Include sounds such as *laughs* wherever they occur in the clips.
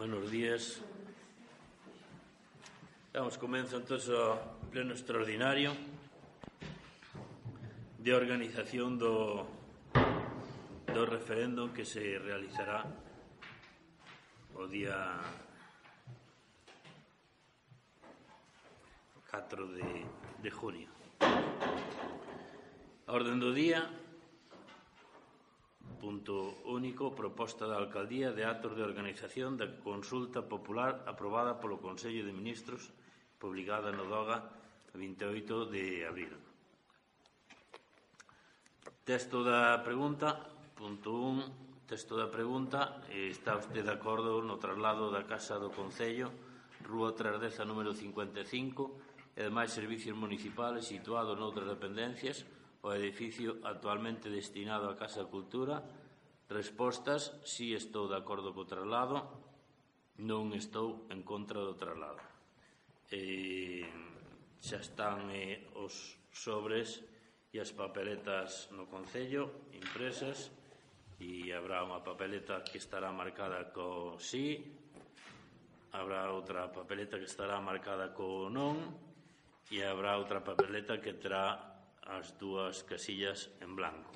Buenos días. Damos comezo entón ao pleno extraordinario de organización do, do referéndum que se realizará o día 4 de, de junio. A orden do día Punto único, proposta da Alcaldía de actos de organización da consulta popular aprobada polo Consello de Ministros, publicada no DOGA 28 de abril. Texto da pregunta, punto 1, texto da pregunta, está usted de acordo no traslado da Casa do Concello, Rúa Trasdeza número 55, e demais servicios municipales situados noutras dependencias, o edificio actualmente destinado a Casa Cultura? Respostas, si sí, estou de acordo co traslado, non estou en contra do traslado. E, xa están eh, os sobres e as papeletas no Concello impresas e habrá unha papeleta que estará marcada co sí, habrá outra papeleta que estará marcada co non e habrá outra papeleta que terá as dúas casillas en blanco.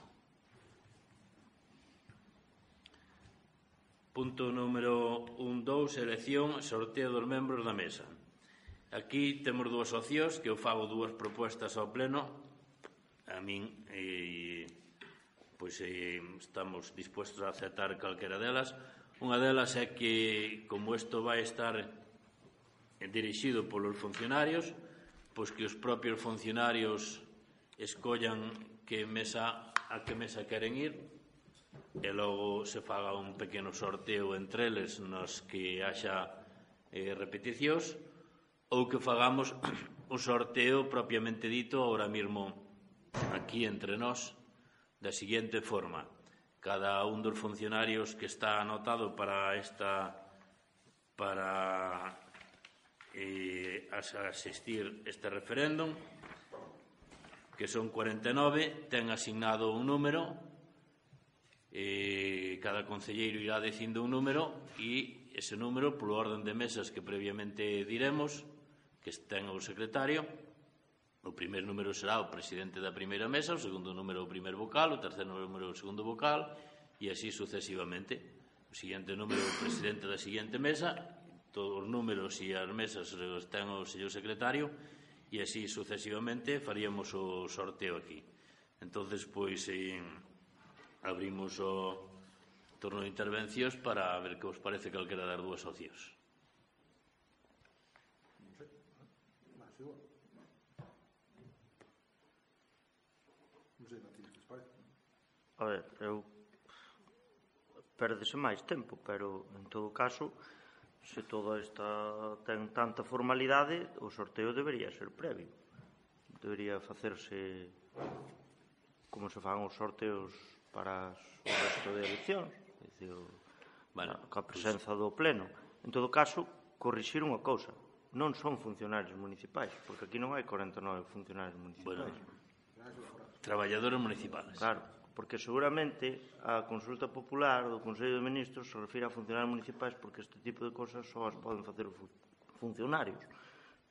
Punto número 1, 2, elección, sorteo dos membros da mesa. Aquí temos dúas socios que eu fago dúas propuestas ao pleno. A min eh, pois eh, estamos dispuestos a aceptar calquera delas. Unha delas é que como isto vai estar dirixido polos funcionarios, pois que os propios funcionarios escollan que mesa a que mesa queren ir e logo se faga un pequeno sorteo entre eles nos que haxa eh, repeticións ou que fagamos *coughs* o sorteo propiamente dito ahora mismo aquí entre nós da seguinte forma. Cada un dos funcionarios que está anotado para esta para eh, asistir este referéndum que son 49, ten asignado un número, eh, cada concelleiro irá dicindo un número e ese número, polo orden de mesas que previamente diremos, que ten o secretario, o primer número será o presidente da primeira mesa, o segundo número o primer vocal, o terceiro número o segundo vocal, e así sucesivamente. O siguiente número o presidente da siguiente mesa, todos os números e as mesas os ten o señor secretario, e así sucesivamente faríamos o sorteo aquí. Entonces, pois, eh, abrimos o turno de intervencións para ver que os parece calquera das dúas socios. A ver, eu perdese máis tempo, pero en todo caso, Se toda esta ten tanta formalidade, o sorteo debería ser previo. Debería facerse como se fan os sorteos para o resto de eleccións, dicir, bueno, ca presenza do pleno. En todo caso, corrixir unha cousa, non son funcionarios municipais, porque aquí non hai 49 funcionarios municipais. Bueno, traballadores municipais. Claro porque seguramente a consulta popular do Consello de Ministros se refira a funcionarios municipais porque este tipo de cousas só as poden facer os funcionarios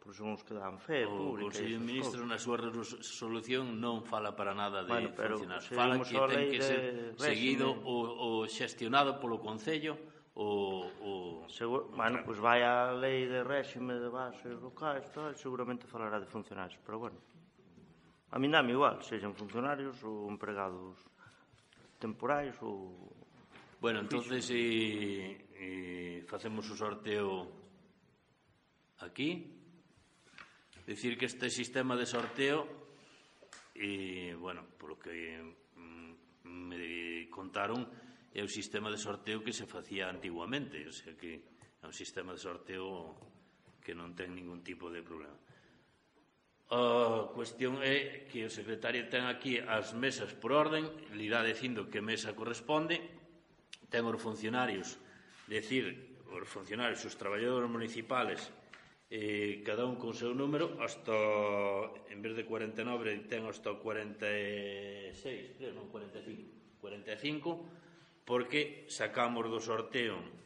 por son os que dan fe o pública. O Consello de Ministros na súa resolución non fala para nada de bueno, pero. Fala que ten que ser seguido o, o xestionado polo Concello o... o... Segur... Bueno, pois pues vai a lei de réxime de bases locais, tal, seguramente falará de funcionarios, pero bueno. A mí dame igual, sexan funcionarios ou empregados temporais ou... Bueno, entonces eh, eh, facemos o sorteo aquí. Decir que este sistema de sorteo, eh, bueno, polo que mm, me contaron, é o sistema de sorteo que se facía antiguamente, o sea que é un sistema de sorteo que non ten ningún tipo de problema. A cuestión é que o secretario ten aquí as mesas por orden, lirá dicindo que mesa corresponde, ten os funcionarios, decir, os funcionarios, os traballadores municipales, eh, cada un con seu número, hasta, en vez de 49, ten hasta 46, creo, non, 45, 45, porque sacamos do sorteo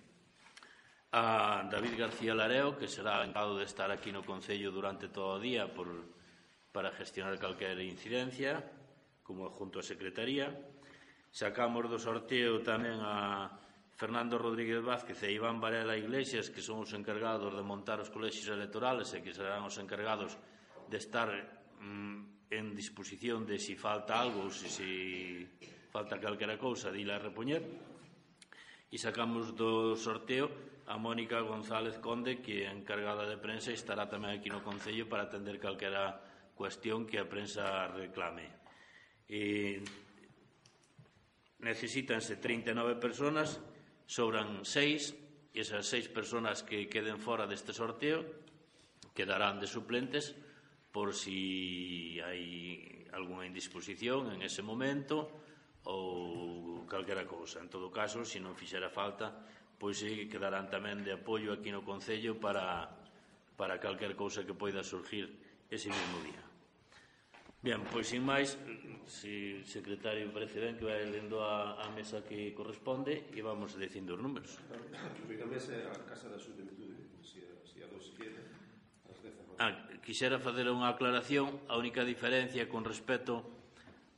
a David García Lareo, que será encargado de estar aquí no Concello durante todo o día por, para gestionar calquera incidencia, como junto a Secretaría. Sacamos do sorteo tamén a Fernando Rodríguez Vázquez e Iván Varela Iglesias, que son os encargados de montar os colexios electorales e que serán os encargados de estar mm, en disposición de si falta algo ou se si falta calquera cousa de ir a repoñer. E sacamos do sorteo a Mónica González Conde, que é encargada de prensa e estará tamén aquí no Concello para atender calquera cuestión que a prensa reclame. E necesitanse 39 personas, sobran 6, e esas 6 personas que queden fora deste sorteo quedarán de suplentes por si hai algunha indisposición en ese momento ou calquera cousa. En todo caso, se non fixera falta, pois sí quedarán tamén de apoio aquí no Concello para, para calquer cousa que poida surgir ese mesmo día. Bien, pois sin máis, se si secretario parece ben que vai lendo a, a mesa que corresponde e vamos dicindo os números. Pois a mesa é a Casa da Xuventude, se, se a dos queda. Ah, quixera facer unha aclaración, a única diferencia con respecto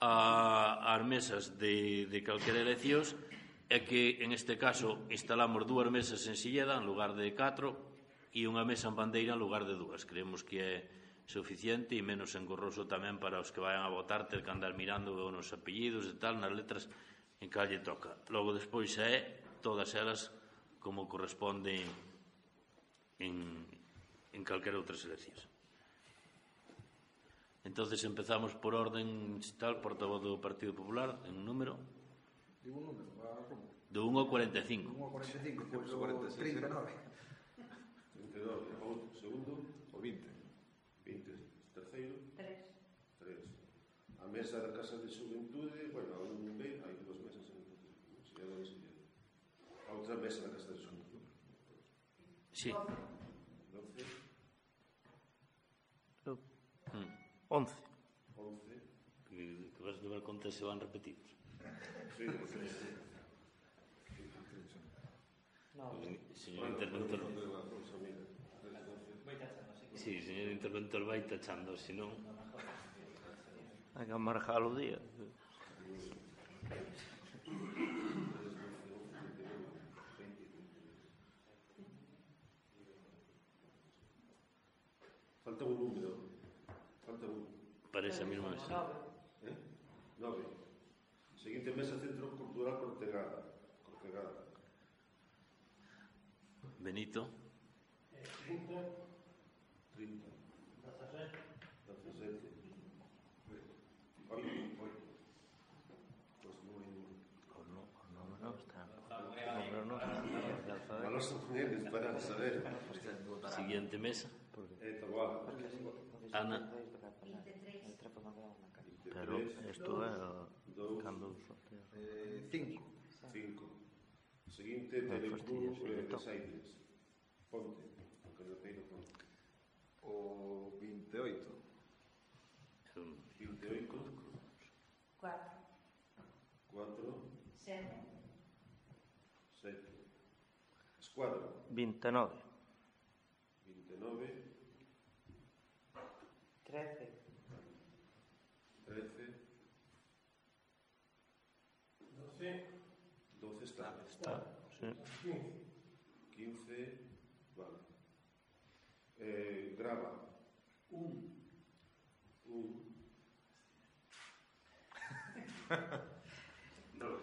a, ás mesas de, de calquera eleccións é que en este caso instalamos dúas mesas en Silleda en lugar de catro e unha mesa en bandeira en lugar de dúas. Creemos que é suficiente e menos engorroso tamén para os que vayan a votar ter que andar mirando os apellidos e tal nas letras en calle toca. Logo despois é todas elas como corresponde en, en calquera outras eleccións. Entonces empezamos por orden tal portavoz do Partido Popular en número Digo un número, va como. Do 1 ao 45. 1 ao 45, pois o 49. 32, o segundo, o 20. 20, terceiro. 3. 3. A mesa da Casa de Xuventude, bueno, a un B, hai dúas mesas en se é onde se A outra mesa da Casa de Xuventude. Sí. 12. 11. 11. 11. Que, que vas levar conta se van repetidos. No. Señor interventor. Sí, señor interventor, tachando, si no. Hay que marcar los días. Falta un número. Falta un. Para esa misma Siguiente mesa, Centro Cultural Cortegada. Cortegada. Benito. 30. 30. 17. 17. Hoy, muy no, está. No, no. No. Pues siguiente mesa. Eh, Ana. Pero esto. Eh, dous, Candouso. Eh, cinco. Cinco. O seguinte, Teleclub eh, de Saídes. Ponte, o Carreteiro Ponte. O 28. 28. 4. 4. 7. 7. Escuadro. 29. 29. 13. eh, graba. Un, un, *laughs* dos,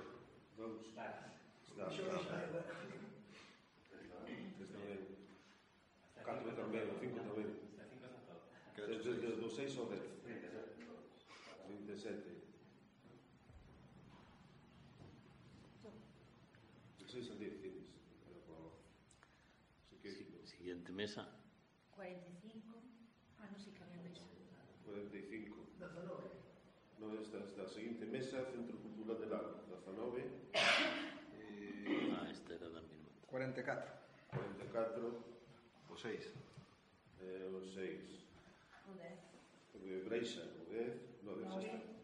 dos, da, Tres tamén. Catro tamén, cinco tamén. Desde, desde seis ao sete. Seis diez tienes. Siguiente mesa. 45. 19. No, esta, esta seguinte mesa, Centro Cultural de Lago, 19. Eh, ah, esta era da mesma. 44. 44. O 6. Eh, o 6. O 10. O de Breixa, o 10. No, 10.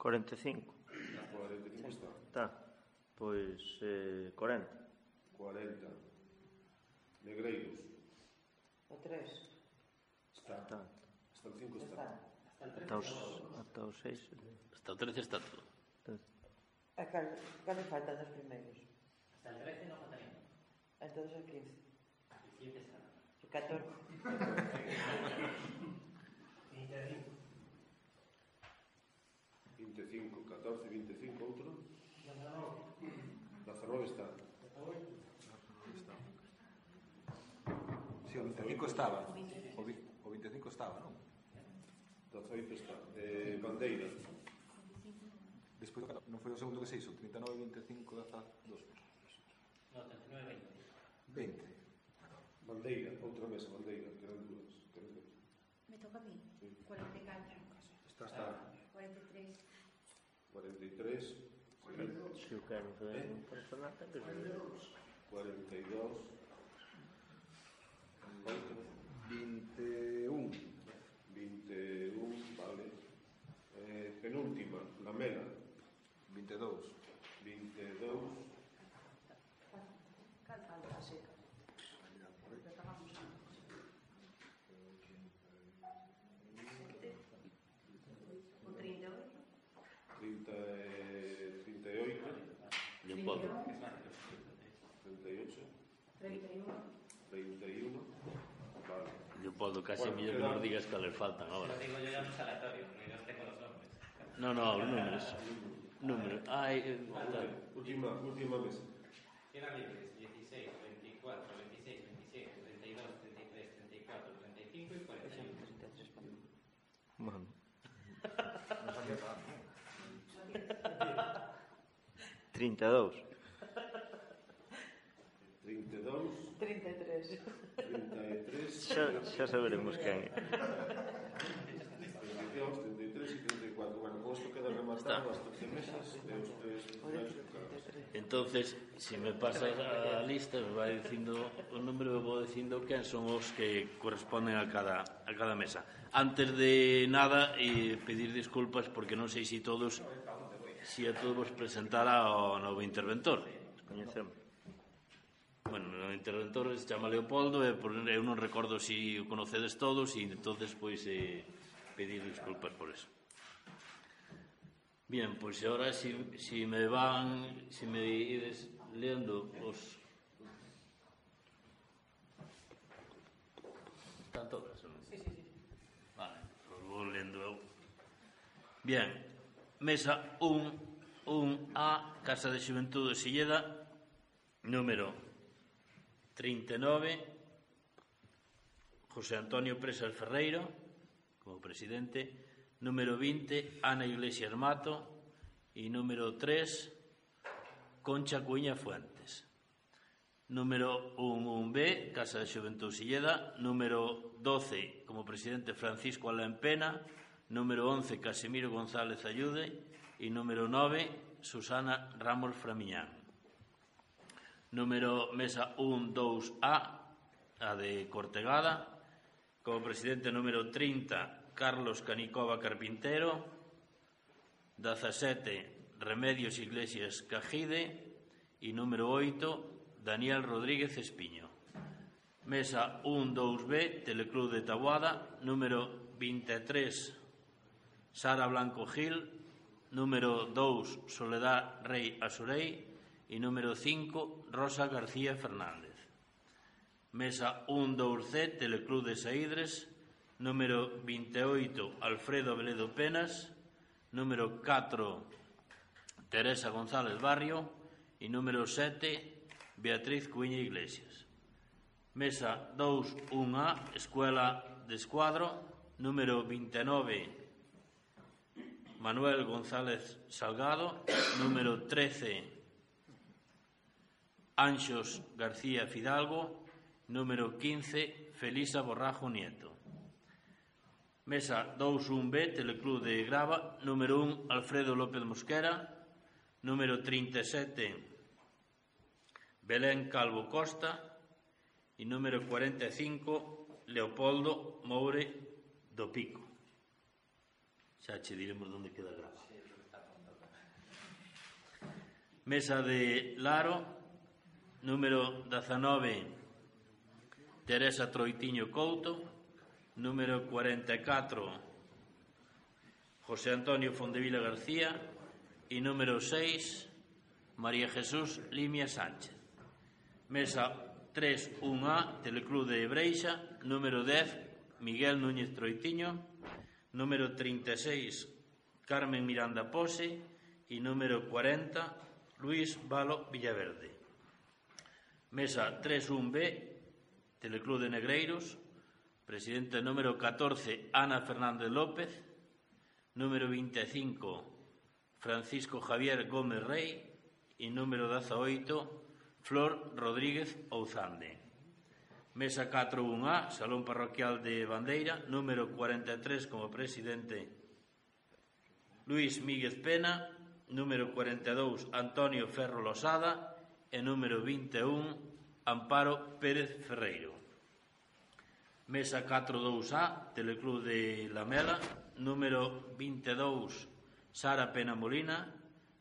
45. A 45 está. Está. Pois eh, 40. 40. Negreiros. O 3. Está. Está. Hasta o 5 está. Está. Hasta o 6. Hasta o 13 está todo. A eh, cal, cal faltan dos primeiros? Hasta o 13 non falta ninguno. Entonces o 15. O 15 está. *laughs* O 14. 25, 14, 25, outro? 19 está. está. Si, sí, o 25 estaba. O, vi, o 25 estaba, non? 18 está. Eh, bandeira. Despois, non foi o segundo que se hizo. 39, 25, 12. No, 39, 20. 20. Bandeira, outra mesa, bandeira. Que eran dúas. Me toca a mí. Sí. 44. Está, está. Ah. 43, 42, 42 21, 21, vale. Eh, penúltima, la mela. 22. 22. 31. 31, vale. Leopoldo, casi Bueno, mellor que nos digas cales faltan Lo ahora. digo yo ya no es aleatorio, yo tengo los nombres. No, no, os números. Números. Ai, eh, Última, última mesa. Quedan libres 16, 24, 26, 27, 32, 33, 34, 35 y 41. Bueno, Non sabía tanto. 32. 33. 33. Xa, xa saberemos quen. 33 e 34. Bueno, con isto queda rematado as 12 mesas e os tres... Entonces, se me pasas a lista, me vai dicindo o número, e vou dicindo quen son os que corresponden a cada, a cada mesa. Antes de nada, e pedir disculpas porque non sei se todos se a todos vos presentara ao novo interventor. Coñecemos bueno, o interventor se chama Leopoldo e por, eu non recordo se si o conocedes todos e entonces pois eh, pedir disculpas por eso. Bien, pois agora si, si me van, si me ides lendo os Están todas? Sí, sí, sí. Vale, os vou lendo eu. Bien, mesa 1, 1A, Casa de Xuventude de Silleda, número 39, José Antonio Presas Ferreiro, como presidente, número 20, Ana Iglesias Mato, y número 3, Concha Cuña Fuentes. Número 11B, Casa de Xuventud Silleda. Número 12, como presidente Francisco Alain Pena. Número 11, Casimiro González Ayude. Y número 9, Susana Ramos Framiñán. número mesa 1, 2A, a de Cortegada, como presidente número 30, Carlos Canicova Carpintero, 17, Remedios Iglesias Cajide. E número 8, Daniel Rodríguez Espiño. Mesa 1, 2B, Teleclub de Tabuada, número 23, Sara Blanco Gil, número 2, Soledad Rey Asurei, E número 5, Rosa García Fernández. Mesa 1 2C, Teleclub de Saídres. Número 28, Alfredo Beledo Penas. Número 4, Teresa González Barrio. E número 7, Beatriz Cuña Iglesias. Mesa 2-1A, Escuela de Escuadro. Número 29, Manuel González Salgado. Número 13, Anxos García Fidalgo, número 15, Felisa Borrajo Nieto. Mesa 21B, Teleclub de Grava, número 1, Alfredo López Mosquera, número 37, Belén Calvo Costa e número 45, Leopoldo Moure do Pico. Xa che diremos onde queda Grava. Mesa de Laro, Número 19, Teresa Troitiño Couto. Número 44, José Antonio Fondevila García. E número 6, María Jesús Limia Sánchez. Mesa 3-1A, Teleclub de Ebreixa. Número 10, Miguel Núñez Troitiño. Número 36, Carmen Miranda Pose. E número 40, Luis Valo Villaverde. Mesa 31B, Teleclub de Negreiros. Presidente número 14, Ana Fernández López. Número 25, Francisco Javier Gómez Rey. E número 18, Flor Rodríguez Ouzande. Mesa 41A, Salón Parroquial de Bandeira. Número 43, como presidente, Luis Míguez Pena. Número 42, Antonio Ferro Losada e número 21, Amparo Pérez Ferreiro. Mesa 42A, Teleclub de La Mela, número 22, Sara Pena Molina,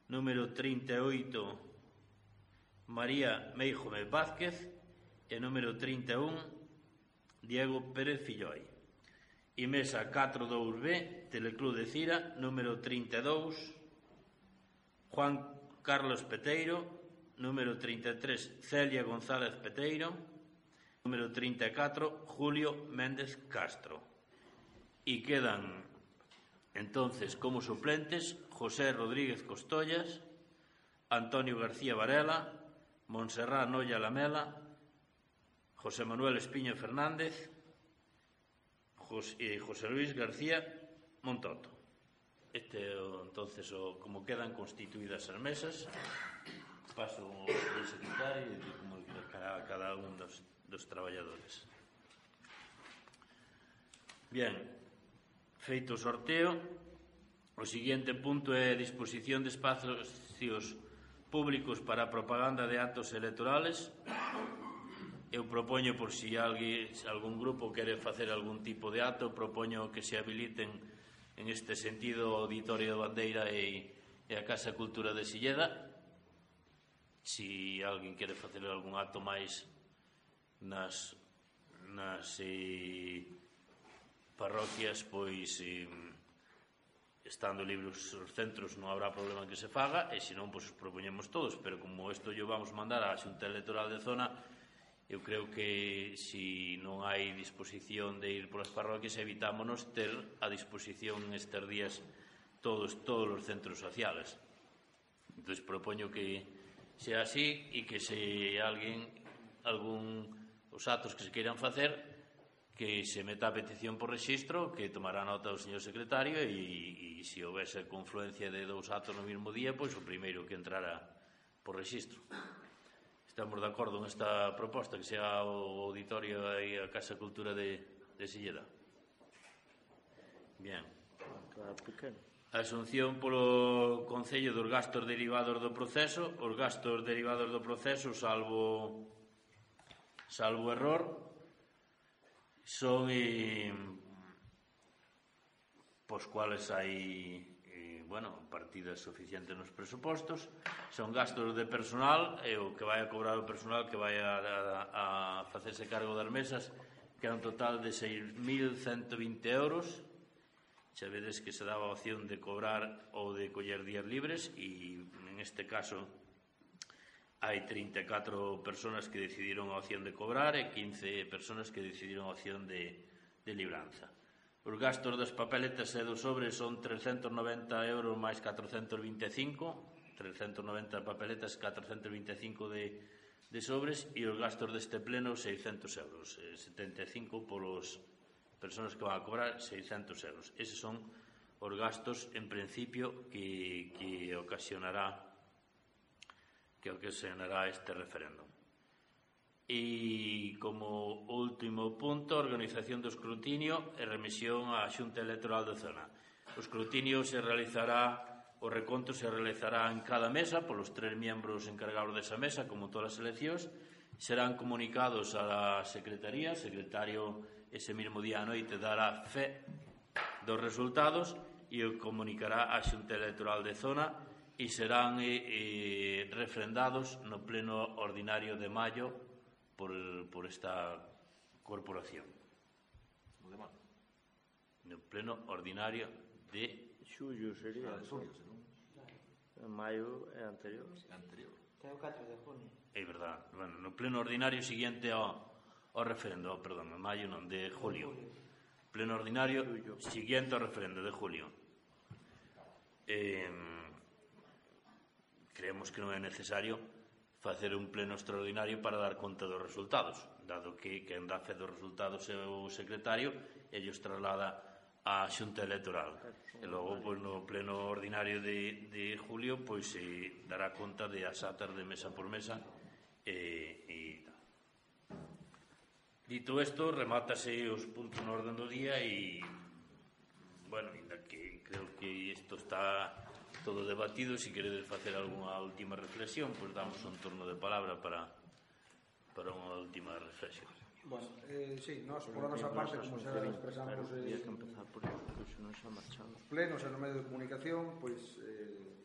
número 38, María Meijome Vázquez, e número 31, Diego Pérez Filloi. E mesa 42B, Teleclub de Cira, número 32, Juan Carlos Peteiro, Número 33, Celia González Peteiro. Número 34, Julio Méndez Castro. Y quedan entonces como suplentes José Rodríguez Costollas, Antonio García Varela, Montserrat Noya Lamela, José Manuel Espiño Fernández e eh, José Luis García Montoto. Este entonces o como quedan constituídas as mesas paso como de secretario e como cada, cada un dos, dos traballadores. Bien, feito o sorteo, o siguiente punto é a disposición de espacios públicos para a propaganda de actos electorales. Eu propoño por si alguén, algún grupo quere facer algún tipo de acto, propoño que se habiliten en este sentido o Auditorio de Bandeira e, e a Casa Cultura de Silleda si alguén quere facer algún acto máis nas nas eh, parroquias pois eh, estando libres os centros non habrá problema que se faga e se non pois os propoñemos todos pero como isto yo vamos mandar á xunta electoral de zona eu creo que se si non hai disposición de ir polas parroquias evitámonos ter a disposición estes días todos todos os centros sociales. Entón propoño que se así e que se alguén algún os actos que se queiran facer que se meta a petición por registro que tomará nota o señor secretario e, e se houvese confluencia de dous actos no mesmo día pois o primeiro que entrara por registro. Estamos de acordo nesta proposta que sea o auditorio e a Casa Cultura de, de Silleda. Bien. Claro, pequeno Asunción polo Concello dos gastos derivados do proceso, os gastos derivados do proceso, salvo salvo error, son eh, pos cuales hai eh, bueno, partidas suficientes nos presupostos, son gastos de personal e o que vai a cobrar o personal que vai a, a, a facerse cargo das mesas, que é un total de 6.120 euros, xa vedes que se daba a opción de cobrar ou de coller días libres e en este caso hai 34 personas que decidiron a opción de cobrar e 15 personas que decidiron a opción de, de libranza. Os gastos das papeletas e dos sobres son 390 euros máis 425, 390 papeletas, 425 de, de sobres e os gastos deste pleno 600 euros, eh, 75 polos personas que van a cobrar 600 euros. Eses son os gastos, en principio, que, que ocasionará que ocasionará este referéndum. E, como último punto, organización do escrutinio e remisión á Xunta Electoral da Zona. O escrutinio se realizará, o reconto se realizará en cada mesa polos tres membros encargados desa mesa, como todas as eleccións, serán comunicados á Secretaría, secretario ese mismo día a noite dará fe dos resultados e o comunicará á xunta electoral de zona e serán eh, eh refrendados no pleno ordinario de maio por, por esta corporación. No pleno ordinario de xullo sería. Ah, de xullo. En eh, maio é anterior. É anterior. É o 4 de junio. É verdad. Bueno, no pleno ordinario siguiente ao o referendo, oh, perdón, en maio non, de julio. Pleno ordinario, siguiente ao referendo de julio. Eh, creemos que non é necesario facer un pleno extraordinario para dar conta dos resultados, dado que quen dá fe dos resultados é o secretario e os traslada a xunta electoral. E logo, pois, no pleno ordinario de, de julio, pois se dará conta de as atas de mesa por mesa e, e Dito isto, remátase os puntos no orden do día e bueno, ainda que creo que isto está todo debatido, se si queredes facer algunha última reflexión, pois pues damos un turno de palabra para para unha última reflexión. Bueno, eh, sí, nós por a nosa parte, como xa expresamos eh, que empezar por iso, que non xa marchamos. Os plenos e no medio de comunicación, pois eh,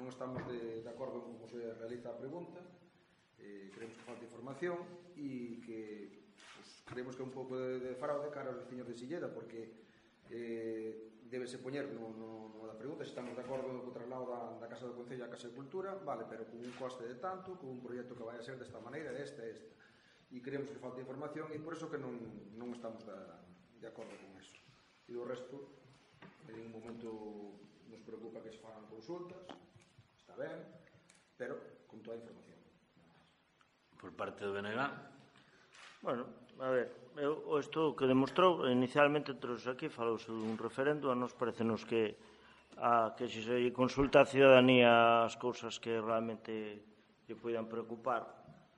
non estamos de, de acordo con como se realiza a pregunta, eh, creemos que falta información e que creemos que é un pouco de, de fraude cara aos veciños de Silleda porque eh, debese poñer no, no, no da pregunta se estamos de acordo co traslado da, da Casa do Concello á Casa de Cultura vale, pero con un coste de tanto con un proxecto que vai a ser desta maneira desta e esta e creemos que falta información e por eso que non, non estamos da, de acordo con eso e do resto en ningún momento nos preocupa que se fagan consultas está ben pero con toda a información por parte do BNG bueno, A ver, eu, o estudo que demostrou, inicialmente trouxe aquí, falouse dun referendo, a nos parecenos que a que se se consulta a ciudadanía as cousas que realmente lle poidan preocupar,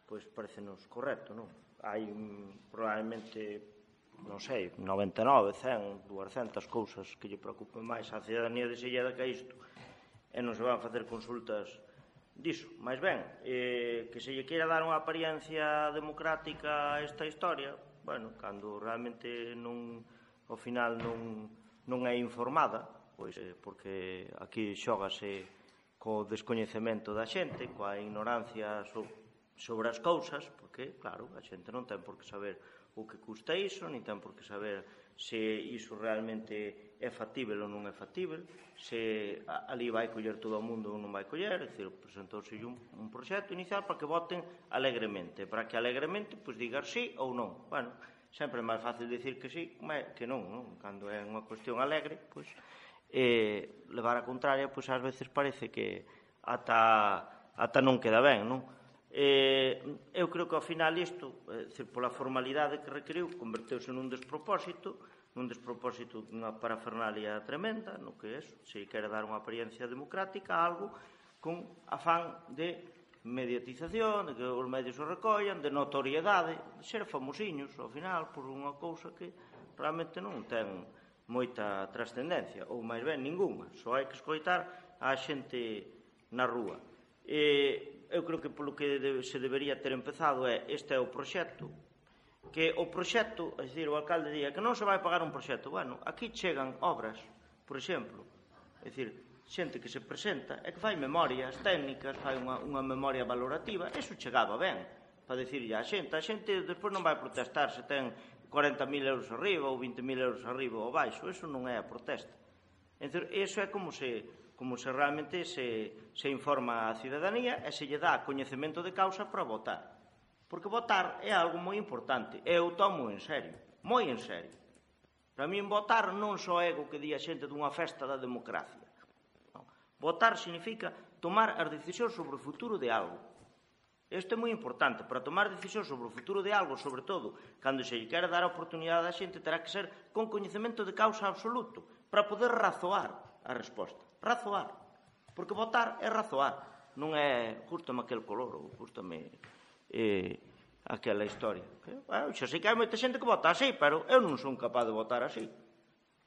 pois parecenos correcto, non? Hai un, probablemente, non sei, 99, 100, 200 cousas que lle preocupen máis a ciudadanía de Silleda que isto, e non se van facer consultas diso. Mais ben, eh, que se lle queira dar unha apariencia democrática a esta historia, bueno, cando realmente non ao final non, non é informada, pois eh, porque aquí xógase co descoñecemento da xente, coa ignorancia so, sobre as cousas, porque, claro, a xente non ten por que saber o que custa iso, nin ten por que saber se iso realmente é factível ou non é factível, se ali vai coller todo o mundo ou non vai coller, é dicir, presentouse un, un proxecto inicial para que voten alegremente, para que alegremente pois, digar sí ou non. Bueno, sempre é máis fácil dicir que sí que non, non? Cando é unha cuestión alegre, pois, eh, levar a contraria, pois, ás veces parece que ata, ata non queda ben, non? Eh, eu creo que ao final isto, é dicir, pola formalidade que requeriu, converteuse nun despropósito, nun despropósito dunha parafernalia tremenda, no que é eso, se quere dar unha apariencia democrática a algo con afán de mediatización, de que os medios o recollan, de notoriedade, de ser famosiños, ao final, por unha cousa que realmente non ten moita trascendencia, ou máis ben ninguna, só hai que escoitar a xente na rúa. E eu creo que polo que se debería ter empezado é este é o proxecto, que o proxecto, é dicir, o alcalde día que non se vai pagar un proxecto. Bueno, aquí chegan obras, por exemplo, é dicir, xente que se presenta e que fai memorias técnicas, fai unha, unha memoria valorativa, eso chegaba ben, para dicirlle a xente, a xente despois non vai protestar se ten 40.000 euros arriba ou 20.000 euros arriba ou baixo, eso non é a protesta. Entón, eso é como se, como se realmente se, se informa a cidadanía e se lle dá coñecemento de causa para votar. Porque votar é algo moi importante. Eu tomo en serio, moi en serio. Para min votar non só é o que di a xente dunha festa da democracia. Non. Votar significa tomar as decisións sobre o futuro de algo. Isto é moi importante. Para tomar decisións sobre o futuro de algo, sobre todo, cando se lle quere dar a oportunidade á xente, terá que ser con coñecemento de causa absoluto, para poder razoar a resposta. Razoar. Porque votar é razoar. Non é gustame aquel color ou gustame eh, aquela historia. Bueno, xa sei que hai moita xente que vota así, pero eu non son capaz de votar así.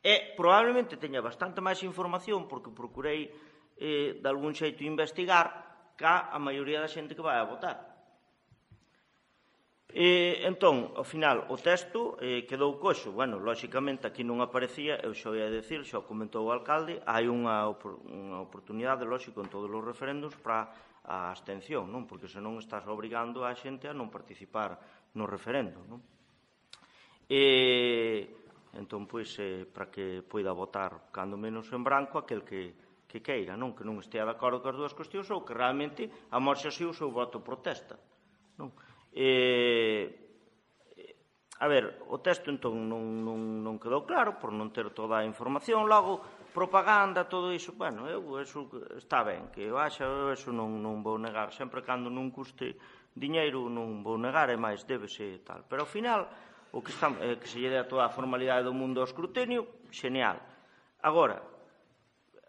E probablemente teña bastante máis información porque procurei eh, de algún xeito investigar ca a maioría da xente que vai a votar. E, entón, ao final, o texto eh, quedou coxo. Bueno, lóxicamente, aquí non aparecía, eu xa ia decir, xa comentou o alcalde, hai unha, unha oportunidade, lóxico, en todos os referéndums para a abstención, non? Porque senón estás obrigando a xente a non participar no referendo, non? E entón pois eh, para que poida votar cando menos en branco aquel que que queira, non que non estea de acordo coas dúas cuestións ou que realmente amorxe así o seu voto protesta. Non? E, a ver, o texto entón non, non, non quedou claro por non ter toda a información, logo propaganda, todo iso, bueno, eu, eso está ben, que eu axa, eu eso non, non vou negar, sempre cando non custe diñeiro non vou negar, e máis débese tal. Pero ao final, o que, está, eh, que se lle dé a toda a formalidade do mundo ao escrutinio, xeneal. Agora,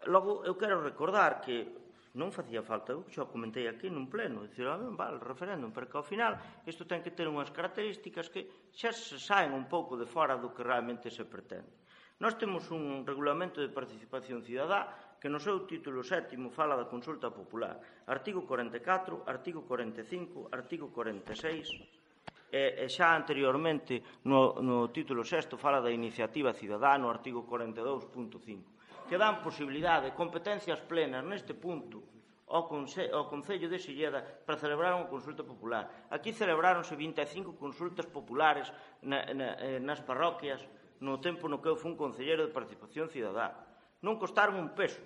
logo, eu quero recordar que non facía falta, eu xa comentei aquí nun pleno, dicir, ah, ben, vale, referéndum, pero que ao final isto ten que ter unhas características que xa se saen un pouco de fora do que realmente se pretende. Nós temos un regulamento de participación cidadá que no seu título sétimo fala da consulta popular. Artigo 44, artigo 45, artigo 46. E, e xa anteriormente no, no título sexto fala da iniciativa cidadá no artigo 42.5 que dan posibilidade, competencias plenas neste punto ao, Conse ao Concello de Silleda para celebrar unha consulta popular. Aquí celebráronse 25 consultas populares na, na, eh, nas parroquias no tempo no que eu fun Concelleiro de Participación Cidadá. Non costaron un peso,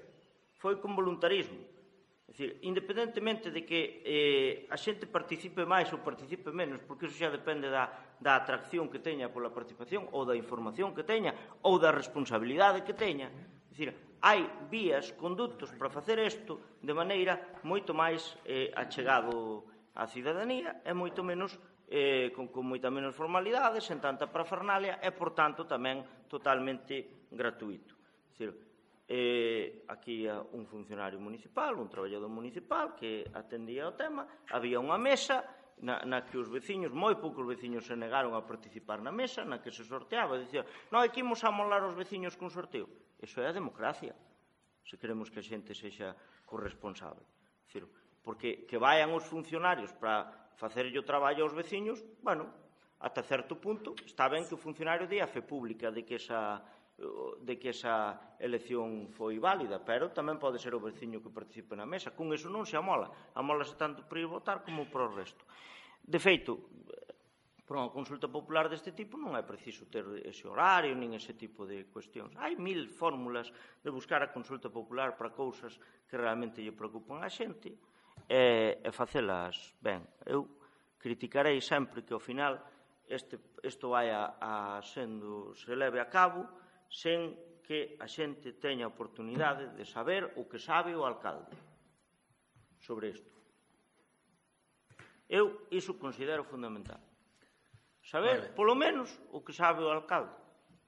foi con voluntarismo. É dicir, independentemente de que eh, a xente participe máis ou participe menos, porque iso xa depende da, da atracción que teña pola participación ou da información que teña ou da responsabilidade que teña. É dicir, hai vías, conductos para facer isto de maneira moito máis eh, achegado á cidadanía e moito menos eh, con, con moita menos formalidades, sen tanta parafernalia e, por tanto, tamén totalmente gratuito. Dicir, eh, aquí un funcionario municipal, un traballador municipal que atendía o tema, había unha mesa na, na que os veciños, moi poucos veciños se negaron a participar na mesa, na que se sorteaba, dicía, non, aquí imos molar os veciños con sorteo. Eso é a democracia, se queremos que a xente sexa corresponsable. Dicir, porque que vayan os funcionarios para facerlle o traballo aos veciños, bueno, ata certo punto está ben que o funcionario de fe pública de que esa de que esa elección foi válida, pero tamén pode ser o veciño que participe na mesa. Con iso non se amola. Amolase tanto para ir votar como para o resto. De feito, para unha consulta popular deste tipo non é preciso ter ese horario nin ese tipo de cuestións. Hai mil fórmulas de buscar a consulta popular para cousas que realmente lle preocupan a xente e, e facelas ben. Eu criticarei sempre que ao final este, isto vai a, a sendo, se leve a cabo sen que a xente teña oportunidade de saber o que sabe o alcalde sobre isto. Eu iso considero fundamental. Saber, vale. polo menos, o que sabe o alcalde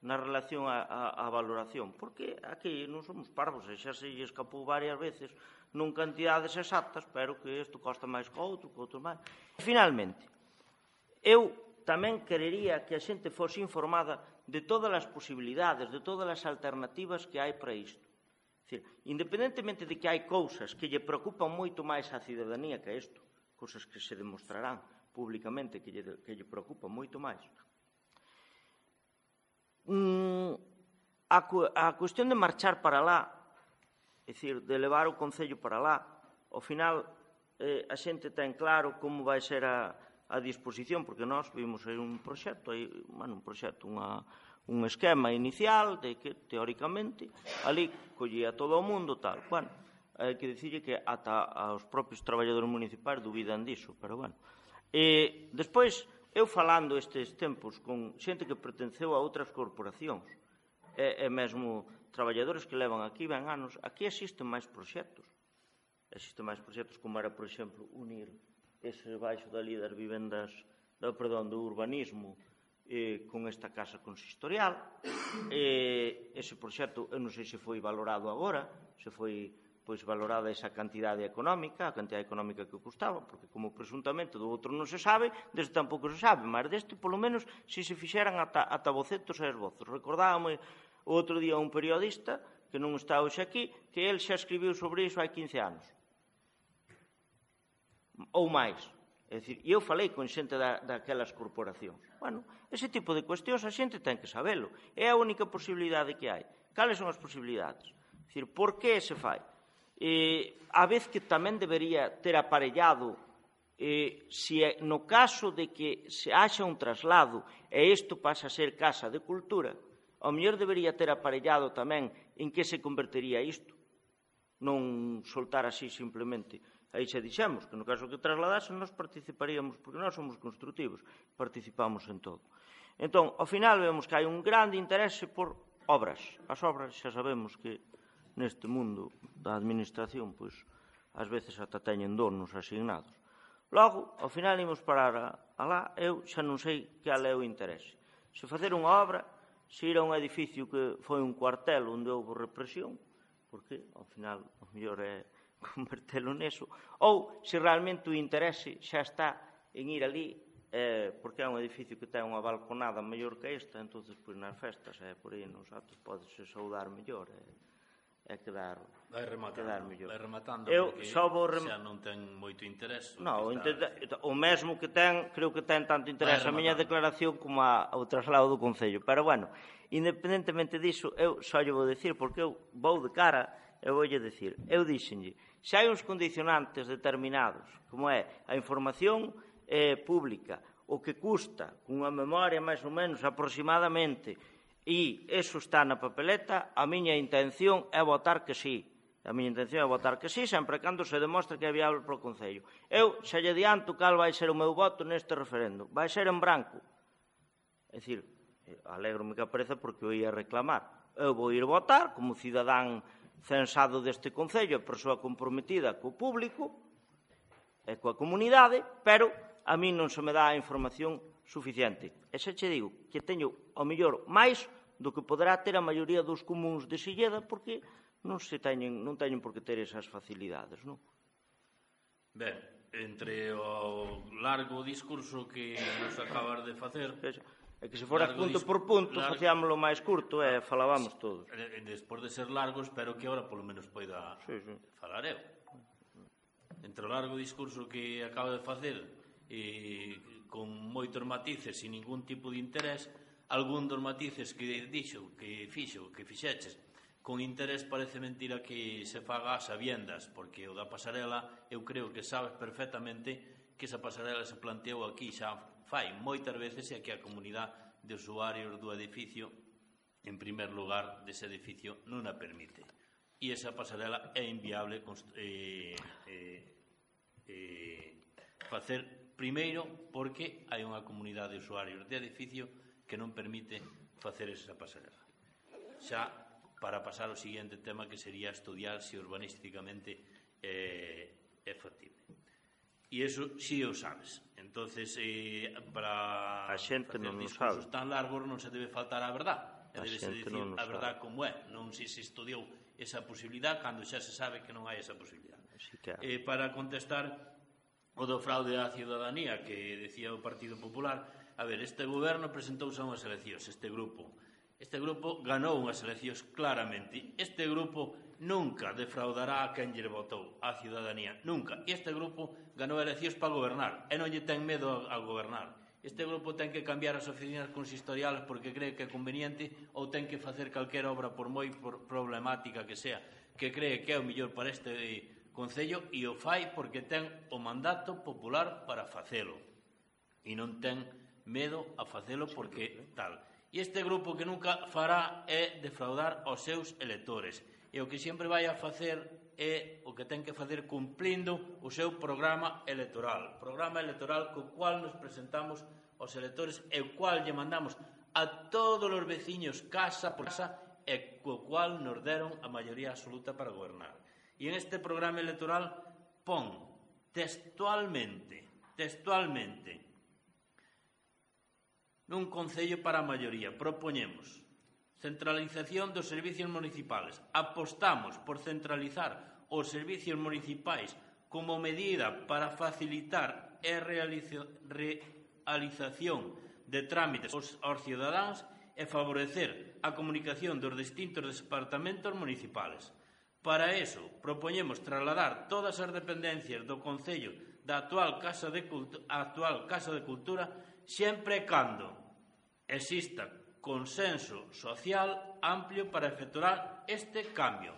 na relación á valoración, porque aquí non somos parvos, e xa se escapou varias veces non cantidades exactas, pero que isto costa máis que outro, que outro máis. Finalmente, eu tamén querería que a xente fose informada de todas as posibilidades, de todas as alternativas que hai para isto. Dicir, independentemente de que hai cousas que lle preocupan moito máis á cidadanía que isto, cousas que se demostrarán públicamente que lle, que lle preocupan moito máis, mm, a, a cuestión de marchar para lá É dicir, de levar o Concello para lá. Ao final, eh, a xente ten claro como vai ser a, a disposición, porque nós vimos aí un proxecto, aí, bueno, un proxecto, unha, un esquema inicial de que, teóricamente, ali collía todo o mundo, tal. Bueno, hai que dicirlle que ata aos propios traballadores municipais dubidan diso, pero bueno. E, despois, eu falando estes tempos con xente que pertenceu a outras corporacións, e, e mesmo traballadores que levan aquí ben anos, aquí existen máis proxectos. Existen máis proxectos como era, por exemplo, unir ese baixo da líder vivendas, do, perdón, do urbanismo eh, con esta casa consistorial. *coughs* Eh, ese proxecto, eu non sei se foi valorado agora, se foi pois valorada esa cantidade económica, a cantidade económica que custaba, porque como presuntamente do outro non se sabe, deste tampouco se sabe, mas deste polo menos se se fixeran ata, ata bocetos e esbozos. Recordábame outro día un periodista que non está hoxe aquí, que el xa escribiu sobre iso hai 15 anos. Ou máis. É dicir, eu falei con xente da, daquelas corporacións. Bueno, ese tipo de cuestións a xente ten que sabelo. É a única posibilidade que hai. Cales son as posibilidades? É dicir, por que se fai? Eh, a vez que tamén debería ter aparellado eh, se no caso de que se haxa un traslado e isto pasa a ser casa de cultura, ao mellor debería ter aparellado tamén en que se convertería isto. Non soltar así simplemente. Aí xa dixemos que no caso que trasladase nos participaríamos, porque nós somos construtivos, participamos en todo. Entón, ao final vemos que hai un grande interese por obras. As obras xa sabemos que neste mundo da administración, pois, ás veces ata teñen donos asignados. Logo, ao final imos parar a, a lá, eu xa non sei que é o interese. Se facer unha obra, Xira un edificio que foi un cuartel onde houve represión, porque ao final o mellor é *laughs* convertelo neso, ou se realmente o interese xa está en ir ali, eh, porque é un edificio que ten unha balconada mellor que esta, entonces pois nas festas, eh, por aí nos atos podes saudar mellor, eh, é quedar vai rematando, quedar mellor. Vai rematando Eu só vou rem... xa non ten moito interés. No, o, intenta... O mesmo que ten, creo que ten tanto interés a miña declaración como a, o traslado do Concello. Pero, bueno, independentemente disso, eu só lle vou decir, porque eu vou de cara, eu vou lle decir, eu dixenlle, se hai uns condicionantes determinados, como é a información eh, pública, o que custa, cunha memoria máis ou menos aproximadamente, E eso está na papeleta, a miña intención é votar que sí. A miña intención é votar que sí, sempre cando se demostre que é viable para o Concello. Eu xa lle adianto cal vai ser o meu voto neste referendo. Vai ser en branco. É dicir, eh, alegrome que apareza porque o ia reclamar. Eu vou ir votar como cidadán censado deste Concello, persoa comprometida co público e coa comunidade, pero a mí non se me dá a información suficiente. E xa che digo que teño ao mellor máis do que poderá ter a maioría dos comuns de Silleda porque non se teñen, non teñen por que ter esas facilidades, non? Ben, entre o largo discurso que nos acabas de facer... É que se fora largo punto por punto, largo... facíamolo máis curto e eh, falábamos todos. Eh, eh, despois de ser largo, espero que ahora polo menos poida sí, sí. falar eu. Entre o largo discurso que acaba de facer e con moitos matices sin ningún tipo de interés, algún dos matices que dixo, que fixo, que fixeches, con interés parece mentira que se faga as sabiendas, porque o da pasarela eu creo que sabes perfectamente que esa pasarela se planteou aquí xa fai moitas veces e que a comunidade de usuarios do edificio en primer lugar dese edificio non a permite. E esa pasarela é inviable eh, eh, eh, facer Primeiro, porque hai unha comunidade de usuarios de edificio que non permite facer esa pasarela. Xa para pasar ao seguinte tema que sería estudiar se urbanísticamente eh, é factible. E eso si sí o sabes. Entonces, eh, para a xente non o sabe. tan largos non se debe faltar a verdade. A debe se dicir non a verdade como é, non se se estudiou esa posibilidade cando xa se sabe que non hai esa posibilidade. Que... Eh, para contestar o do fraude á ciudadanía que decía o Partido Popular, a ver, este goberno presentouse a unhas eleccións, este grupo. Este grupo ganou unhas eleccións claramente. Este grupo nunca defraudará a quen lle votou, a ciudadanía, nunca. E este grupo ganou eleccións para gobernar, e non lle ten medo a gobernar. Este grupo ten que cambiar as oficinas consistoriales porque cree que é conveniente ou ten que facer calquera obra por moi problemática que sea, que cree que é o mellor para este Concello e o fai porque ten o mandato popular para facelo e non ten medo a facelo porque tal. E este grupo que nunca fará é defraudar aos seus electores e o que sempre vai a facer é o que ten que facer cumplindo o seu programa electoral. Programa electoral co cual nos presentamos aos electores e o cual lle mandamos a todos os veciños casa por casa e co cual nos deron a maioría absoluta para gobernar e en este programa electoral pon textualmente, textualmente, nun Concello para a maioría, propoñemos centralización dos servicios municipales. Apostamos por centralizar os servicios municipais como medida para facilitar a realización de trámites aos, aos cidadáns e favorecer a comunicación dos distintos departamentos municipales. Para eso, propoñemos trasladar todas as dependencias do Concello da actual Casa de, Cultu actual Casa de Cultura sempre e cando exista consenso social amplio para efectuar este cambio.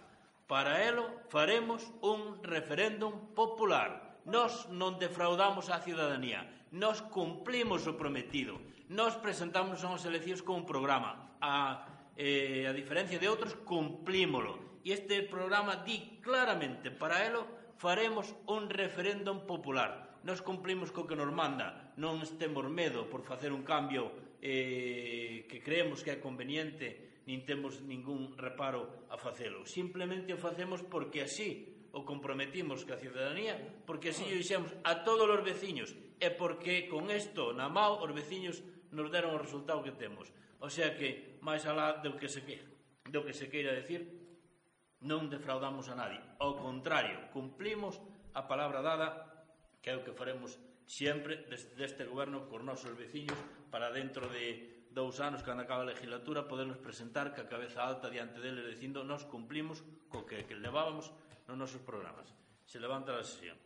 Para elo faremos un referéndum popular. Nos non defraudamos a ciudadanía, nos cumplimos o prometido, nos presentamos unhas eleccións con un programa. A, eh, a diferencia de outros, cumplímolo e este programa di claramente para elo faremos un referéndum popular. Nos cumplimos co que nos manda, non temos medo por facer un cambio eh, que creemos que é conveniente, nin temos ningún reparo a facelo. Simplemente o facemos porque así o comprometimos ca ciudadanía, porque así o dixemos a todos os veciños, e porque con isto na mao os veciños nos deron o resultado que temos. O sea que, máis alá do que se, do que se queira decir, non defraudamos a nadie. Ao contrario, cumplimos a palabra dada, que é o que faremos sempre deste goberno cos nosos veciños para dentro de dous anos, cando acaba a legislatura, podernos presentar ca cabeza alta diante deles dicindo nos cumplimos co que, que levábamos nos nosos programas. Se levanta a sesión.